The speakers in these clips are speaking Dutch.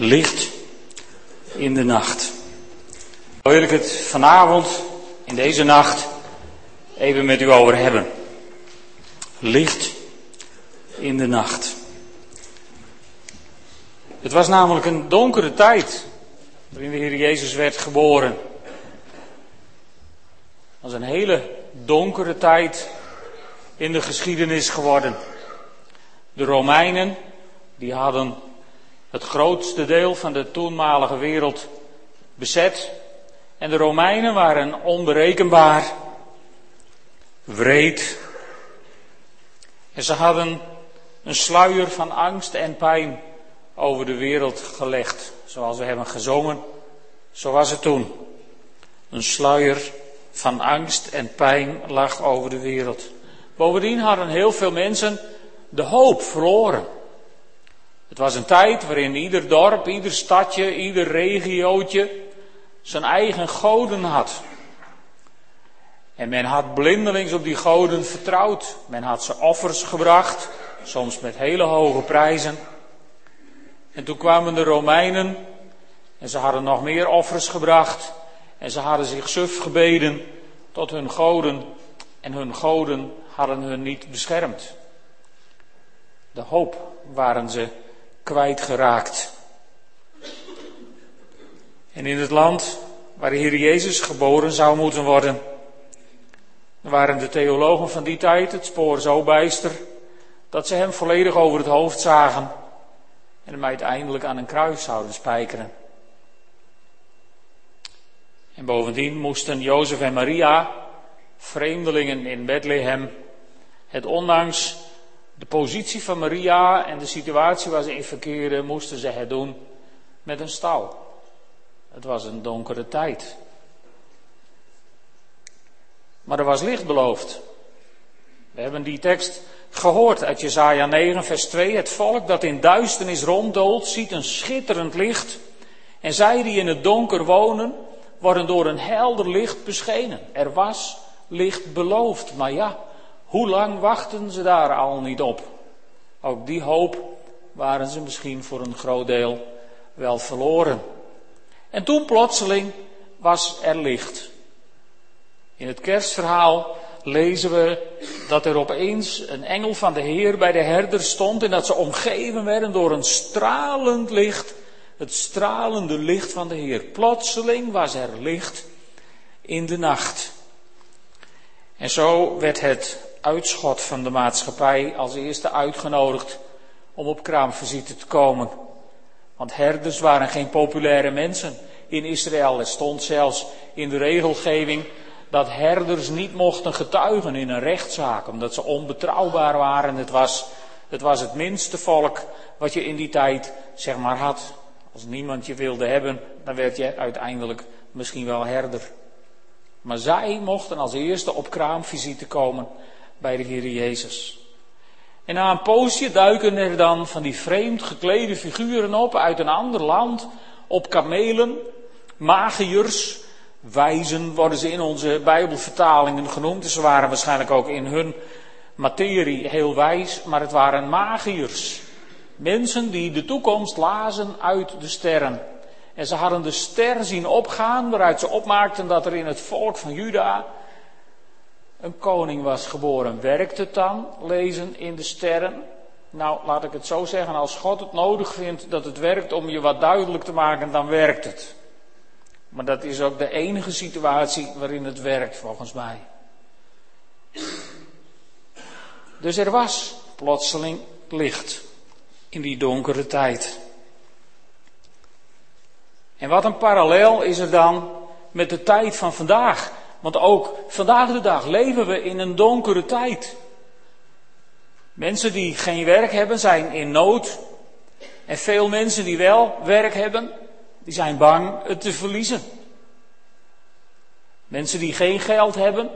Licht in de nacht. Daar wil ik het vanavond, in deze nacht, even met u over hebben. Licht in de nacht. Het was namelijk een donkere tijd waarin de Heer Jezus werd geboren. Het was een hele donkere tijd in de geschiedenis geworden. De Romeinen, die hadden het grootste deel van de toenmalige wereld bezet. En de Romeinen waren onberekenbaar, wreed. En ze hadden een sluier van angst en pijn over de wereld gelegd. Zoals we hebben gezongen, zo was het toen. Een sluier van angst en pijn lag over de wereld. Bovendien hadden heel veel mensen de hoop verloren. Het was een tijd waarin ieder dorp, ieder stadje, ieder regiootje zijn eigen goden had. En men had blindelings op die goden vertrouwd. Men had ze offers gebracht, soms met hele hoge prijzen. En toen kwamen de Romeinen en ze hadden nog meer offers gebracht. En ze hadden zich suf gebeden tot hun goden. En hun goden hadden hun niet beschermd. De hoop waren ze kwijtgeraakt. En in het land waar de Heer Jezus geboren zou moeten worden, waren de theologen van die tijd het spoor zo bijster dat ze hem volledig over het hoofd zagen en hem uiteindelijk aan een kruis zouden spijkeren. En bovendien moesten Jozef en Maria, vreemdelingen in Bethlehem, het ondanks de positie van Maria en de situatie waar ze in verkeerden, moesten ze het doen met een stal. Het was een donkere tijd. Maar er was licht beloofd. We hebben die tekst gehoord uit Jesaja 9, vers 2. Het volk dat in duisternis ronddoolt, ziet een schitterend licht. En zij die in het donker wonen, worden door een helder licht beschenen. Er was licht beloofd. Maar ja, hoe lang wachten ze daar al niet op? Ook die hoop waren ze misschien voor een groot deel wel verloren. En toen plotseling was er licht. In het kerstverhaal lezen we dat er opeens een engel van de Heer bij de herder stond en dat ze omgeven werden door een stralend licht, het stralende licht van de Heer. Plotseling was er licht in de nacht. En zo werd het uitschot van de maatschappij als eerste uitgenodigd om op kraamvisite te komen. Want herders waren geen populaire mensen in Israël. Het stond zelfs in de regelgeving dat herders niet mochten getuigen in een rechtszaak, omdat ze onbetrouwbaar waren. Het was, het was het minste volk wat je in die tijd, zeg maar, had. Als niemand je wilde hebben, dan werd je uiteindelijk misschien wel herder. Maar zij mochten als eerste op kraamvisite komen bij de Heer Jezus. En na een poosje duiken er dan van die vreemd geklede figuren op uit een ander land, op kamelen, magiërs, wijzen worden ze in onze Bijbelvertalingen genoemd. Ze waren waarschijnlijk ook in hun materie heel wijs, maar het waren magiërs. Mensen die de toekomst lazen uit de sterren. En ze hadden de ster zien opgaan, waaruit ze opmaakten dat er in het volk van Juda een koning was geboren. Werkt het dan, lezen in de sterren? Nou, laat ik het zo zeggen, als God het nodig vindt dat het werkt om je wat duidelijk te maken, dan werkt het. Maar dat is ook de enige situatie waarin het werkt, volgens mij. Dus er was plotseling licht in die donkere tijd. En wat een parallel is er dan met de tijd van vandaag. Want ook vandaag de dag leven we in een donkere tijd. Mensen die geen werk hebben zijn in nood. En veel mensen die wel werk hebben, die zijn bang het te verliezen. Mensen die geen geld hebben,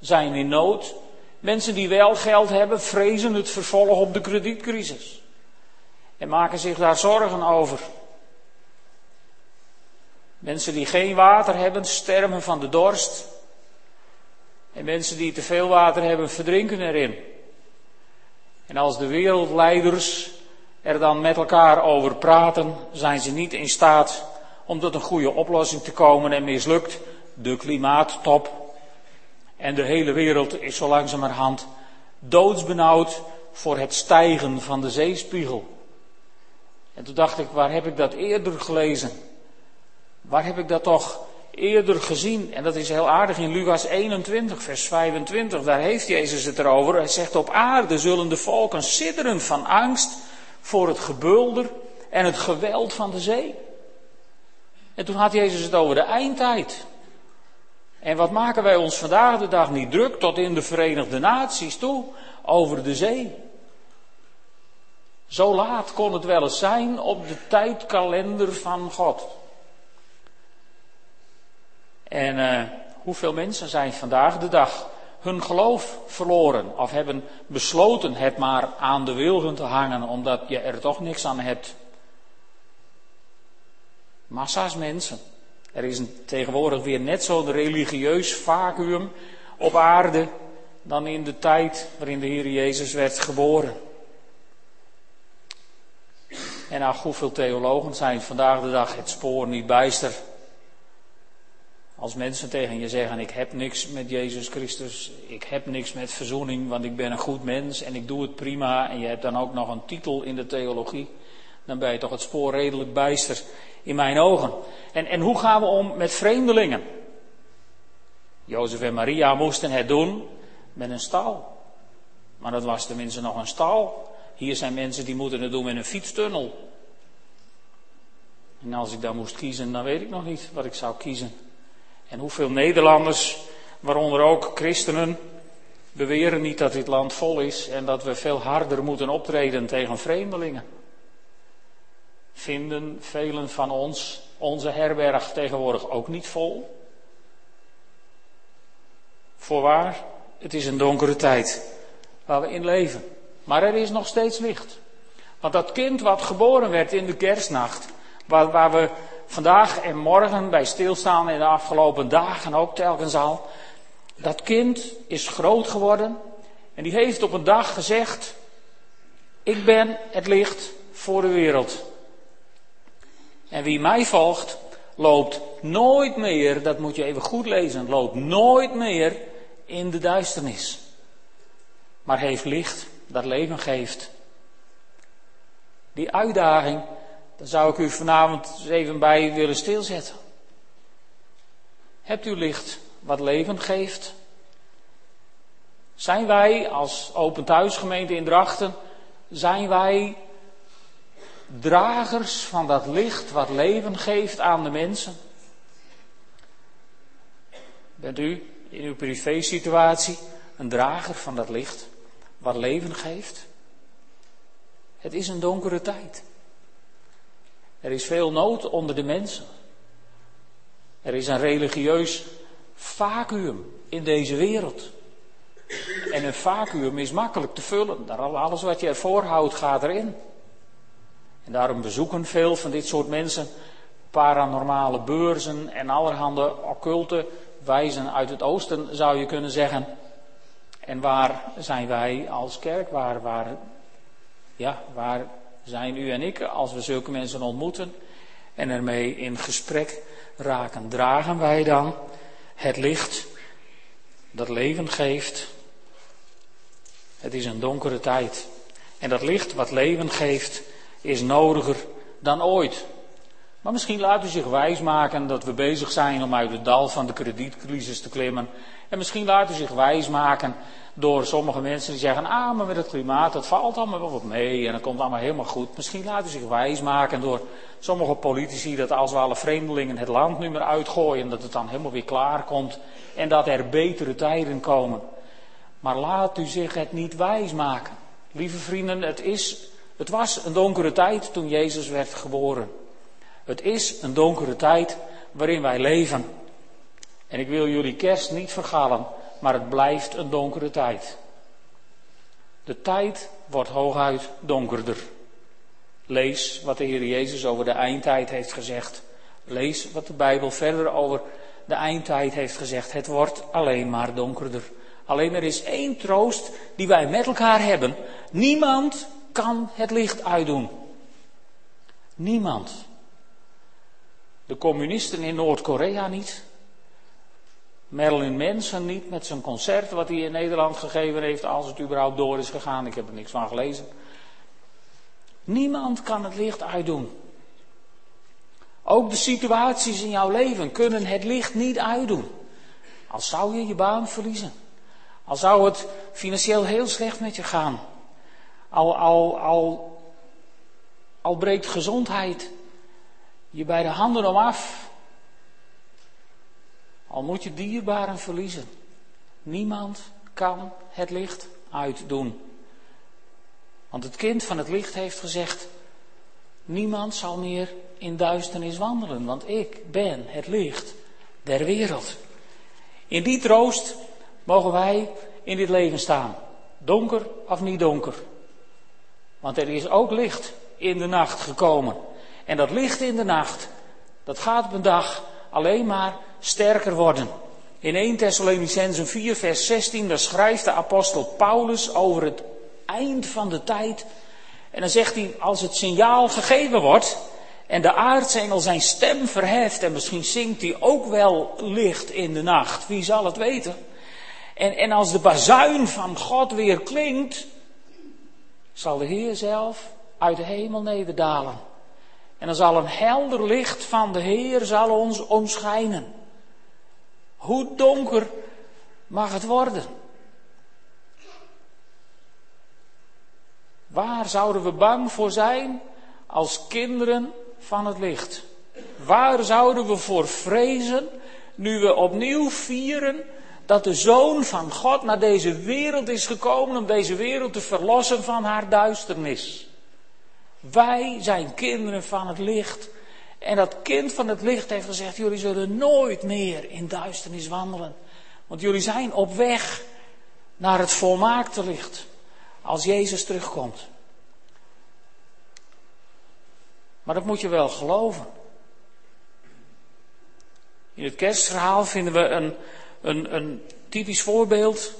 zijn in nood. Mensen die wel geld hebben, vrezen het vervolg op de kredietcrisis. En maken zich daar zorgen over. Mensen die geen water hebben, sterven van de dorst. En mensen die te veel water hebben, verdrinken erin. En als de wereldleiders er dan met elkaar over praten, zijn ze niet in staat om tot een goede oplossing te komen en mislukt de klimaattop. En de hele wereld is zo langzamerhand doodsbenauwd voor het stijgen van de zeespiegel. En toen dacht ik, waar heb ik dat eerder gelezen? Waar heb ik dat toch eerder gezien? En dat is heel aardig in Lucas 21, vers 25. Daar heeft Jezus het erover. Hij zegt, op aarde zullen de volken sidderen van angst voor het gebulder en het geweld van de zee. En toen had Jezus het over de eindtijd. En wat maken wij ons vandaag de dag niet druk tot in de Verenigde Naties toe over de zee? Zo laat kon het wel eens zijn op de tijdkalender van God. En uh, hoeveel mensen zijn vandaag de dag hun geloof verloren of hebben besloten het maar aan de wilgen te hangen omdat je er toch niks aan hebt. Massa's mensen. Er is tegenwoordig weer net zo'n religieus vacuüm op aarde dan in de tijd waarin de Heer Jezus werd geboren. En hoeveel theologen zijn vandaag de dag het spoor niet bijster. Als mensen tegen je zeggen: Ik heb niks met Jezus Christus, ik heb niks met verzoening, want ik ben een goed mens en ik doe het prima. En je hebt dan ook nog een titel in de theologie. Dan ben je toch het spoor redelijk bijster in mijn ogen. En, en hoe gaan we om met vreemdelingen? Jozef en Maria moesten het doen met een stal. Maar dat was tenminste nog een stal. Hier zijn mensen die moeten het doen met een fietstunnel. En als ik dan moest kiezen, dan weet ik nog niet wat ik zou kiezen. En hoeveel Nederlanders, waaronder ook christenen, beweren niet dat dit land vol is en dat we veel harder moeten optreden tegen vreemdelingen. Vinden velen van ons onze herberg tegenwoordig ook niet vol? Voorwaar, het is een donkere tijd waar we in leven. Maar er is nog steeds licht. Want dat kind wat geboren werd in de kerstnacht, waar, waar we vandaag en morgen bij stilstaan en de afgelopen dagen ook telkens al. Dat kind is groot geworden en die heeft op een dag gezegd: Ik ben het licht voor de wereld. En wie mij volgt, loopt nooit meer, dat moet je even goed lezen, loopt nooit meer in de duisternis. Maar heeft licht dat leven geeft. Die uitdaging dan zou ik u vanavond even bij willen stilzetten. Hebt u licht wat leven geeft? Zijn wij als Open Thuisgemeente in Drachten, zijn wij dragers van dat licht wat leven geeft aan de mensen? Bent u in uw privésituatie een drager van dat licht wat leven geeft? Het is een donkere tijd. Er is veel nood onder de mensen. Er is een religieus vacuüm in deze wereld. En een vacuüm is makkelijk te vullen. Alles wat je ervoor houdt gaat erin. En daarom bezoeken veel van dit soort mensen paranormale beurzen en allerhande occulte wijzen uit het oosten, zou je kunnen zeggen. En waar zijn wij als kerk? Waar, waar, ja, waar zijn u en ik, als we zulke mensen ontmoeten en ermee in gesprek raken, dragen wij dan het licht dat leven geeft. Het is een donkere tijd. En dat licht wat leven geeft, is nodiger dan ooit. Maar misschien laat u zich wijsmaken dat we bezig zijn om uit het dal van de kredietcrisis te klimmen. En misschien laat u zich wijsmaken door sommige mensen die zeggen, ah, maar met het klimaat, dat valt allemaal wel wat mee en dat komt allemaal helemaal goed. Misschien laten zich wijsmaken door sommige politici dat als we alle vreemdelingen het land nu maar uitgooien, dat het dan helemaal weer klaar komt en dat er betere tijden komen. Maar laat u zich het niet wijsmaken. Lieve vrienden, het, is, het was een donkere tijd toen Jezus werd geboren. Het is een donkere tijd waarin wij leven. En ik wil jullie kerst niet vergalen maar het blijft een donkere tijd. De tijd wordt hooguit donkerder. Lees wat de Heer Jezus over de eindtijd heeft gezegd. Lees wat de Bijbel verder over de eindtijd heeft gezegd. Het wordt alleen maar donkerder. Alleen er is één troost die wij met elkaar hebben. Niemand kan het licht uitdoen. Niemand. De communisten in Noord-Korea niet. Marilyn Manson niet met zijn concert wat hij in Nederland gegeven heeft, als het überhaupt door is gegaan. Ik heb er niks van gelezen. Niemand kan het licht uitdoen. Ook de situaties in jouw leven kunnen het licht niet uitdoen. Al zou je je baan verliezen. Al zou het financieel heel slecht met je gaan. Al, al, al, al breekt gezondheid je bij de handen om af. Al moet je dierbaren verliezen. Niemand kan het licht uitdoen. Want het kind van het licht heeft gezegd: Niemand zal meer in duisternis wandelen, want ik ben het licht der wereld. In die troost mogen wij in dit leven staan. Donker of niet donker. Want er is ook licht in de nacht gekomen. En dat licht in de nacht, dat gaat op een dag alleen maar sterker worden. In 1 Thessalonicenzen 4 vers 16, daar schrijft de apostel Paulus over het eind van de tijd. En dan zegt hij, als het signaal gegeven wordt en de aartsengel zijn stem verheft en misschien zingt hij ook wel licht in de nacht, wie zal het weten? En, en als de bazuin van God weer klinkt, zal de Heer zelf uit de hemel nederdalen. En dan zal een helder licht van de Heer zal ons omschijnen. Hoe donker mag het worden? Waar zouden we bang voor zijn als kinderen van het licht? Waar zouden we voor vrezen nu we opnieuw vieren dat de Zoon van God naar deze wereld is gekomen om deze wereld te verlossen van haar duisternis? Wij zijn kinderen van het licht. En dat kind van het licht heeft gezegd: Jullie zullen nooit meer in duisternis wandelen. Want jullie zijn op weg naar het volmaakte licht. Als Jezus terugkomt. Maar dat moet je wel geloven. In het kerstverhaal vinden we een, een, een typisch voorbeeld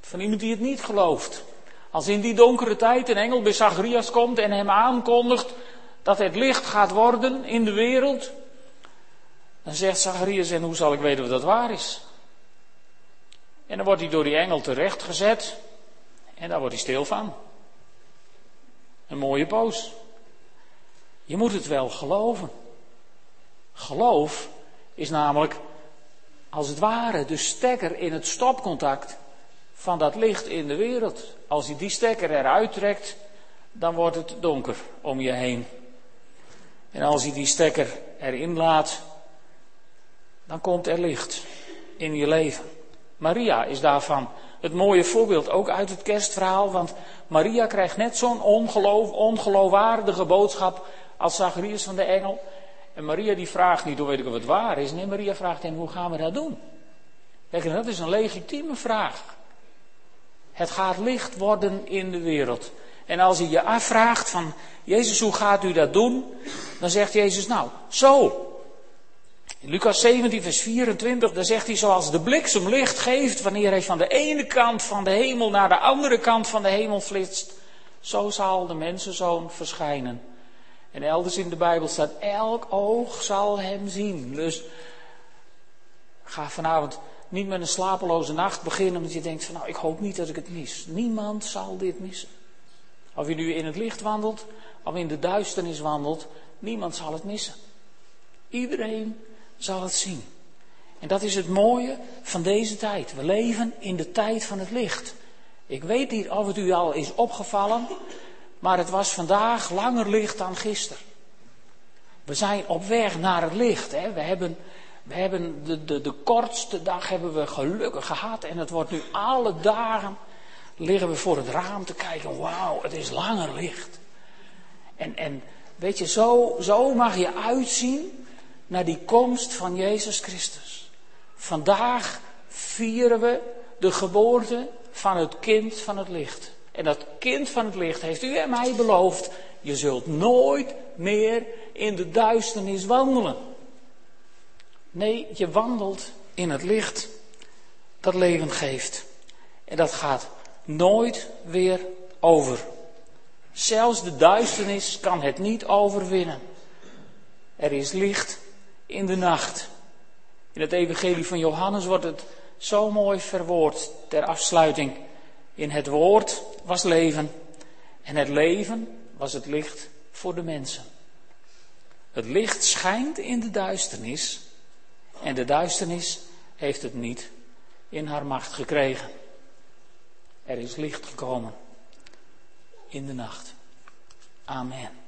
van iemand die het niet gelooft. Als in die donkere tijd een engel bij Zacharias komt en hem aankondigt dat het licht gaat worden in de wereld, dan zegt Zacharias, en hoe zal ik weten of dat waar is? En dan wordt hij door die engel terechtgezet en daar wordt hij stil van. Een mooie poos. Je moet het wel geloven. Geloof is namelijk als het ware de stekker in het stopcontact van dat licht in de wereld. Als hij die stekker eruit trekt, dan wordt het donker om je heen. En als hij die stekker erin laat, dan komt er licht in je leven. Maria is daarvan het mooie voorbeeld, ook uit het kerstverhaal, want Maria krijgt net zo'n ongeloof, ongeloofwaardige boodschap als Zacharias van de engel. En Maria die vraagt niet, hoe weet ik of het waar is. Nee, Maria vraagt hem, hoe gaan we dat doen? Kijk, dat is een legitieme vraag. Het gaat licht worden in de wereld. En als je je afvraagt van, Jezus, hoe gaat u dat doen? Dan zegt Jezus, nou, zo. In Lucas 17, vers 24, daar zegt hij, zoals de bliksem licht geeft wanneer hij van de ene kant van de hemel naar de andere kant van de hemel flitst, zo zal de mensenzoon verschijnen. En elders in de Bijbel staat, elk oog zal hem zien. Dus ga vanavond niet met een slapeloze nacht beginnen omdat je denkt van nou ik hoop niet dat ik het mis. Niemand zal dit missen. Of je nu in het licht wandelt of in de duisternis wandelt, niemand zal het missen. Iedereen zal het zien. En dat is het mooie van deze tijd. We leven in de tijd van het licht. Ik weet niet of het u al is opgevallen, maar het was vandaag langer licht dan gisteren. We zijn op weg naar het licht. Hè? We hebben we hebben de, de, de kortste dag hebben we gelukkig gehad. En het wordt nu alle dagen liggen we voor het raam te kijken. Wauw, het is langer licht. En, en weet je, zo, zo mag je uitzien naar die komst van Jezus Christus. Vandaag vieren we de geboorte van het kind van het licht. En dat kind van het licht heeft u en mij beloofd. Je zult nooit meer in de duisternis wandelen. Nee, je wandelt in het licht dat leven geeft. En dat gaat nooit weer over. Zelfs de duisternis kan het niet overwinnen. Er is licht in de nacht. In het evangelie van Johannes wordt het zo mooi verwoord ter afsluiting. In het woord was leven en het leven was het licht voor de mensen. Het licht schijnt in de duisternis en de duisternis heeft het niet in haar macht gekregen. Er is licht gekomen in de nacht. Amen.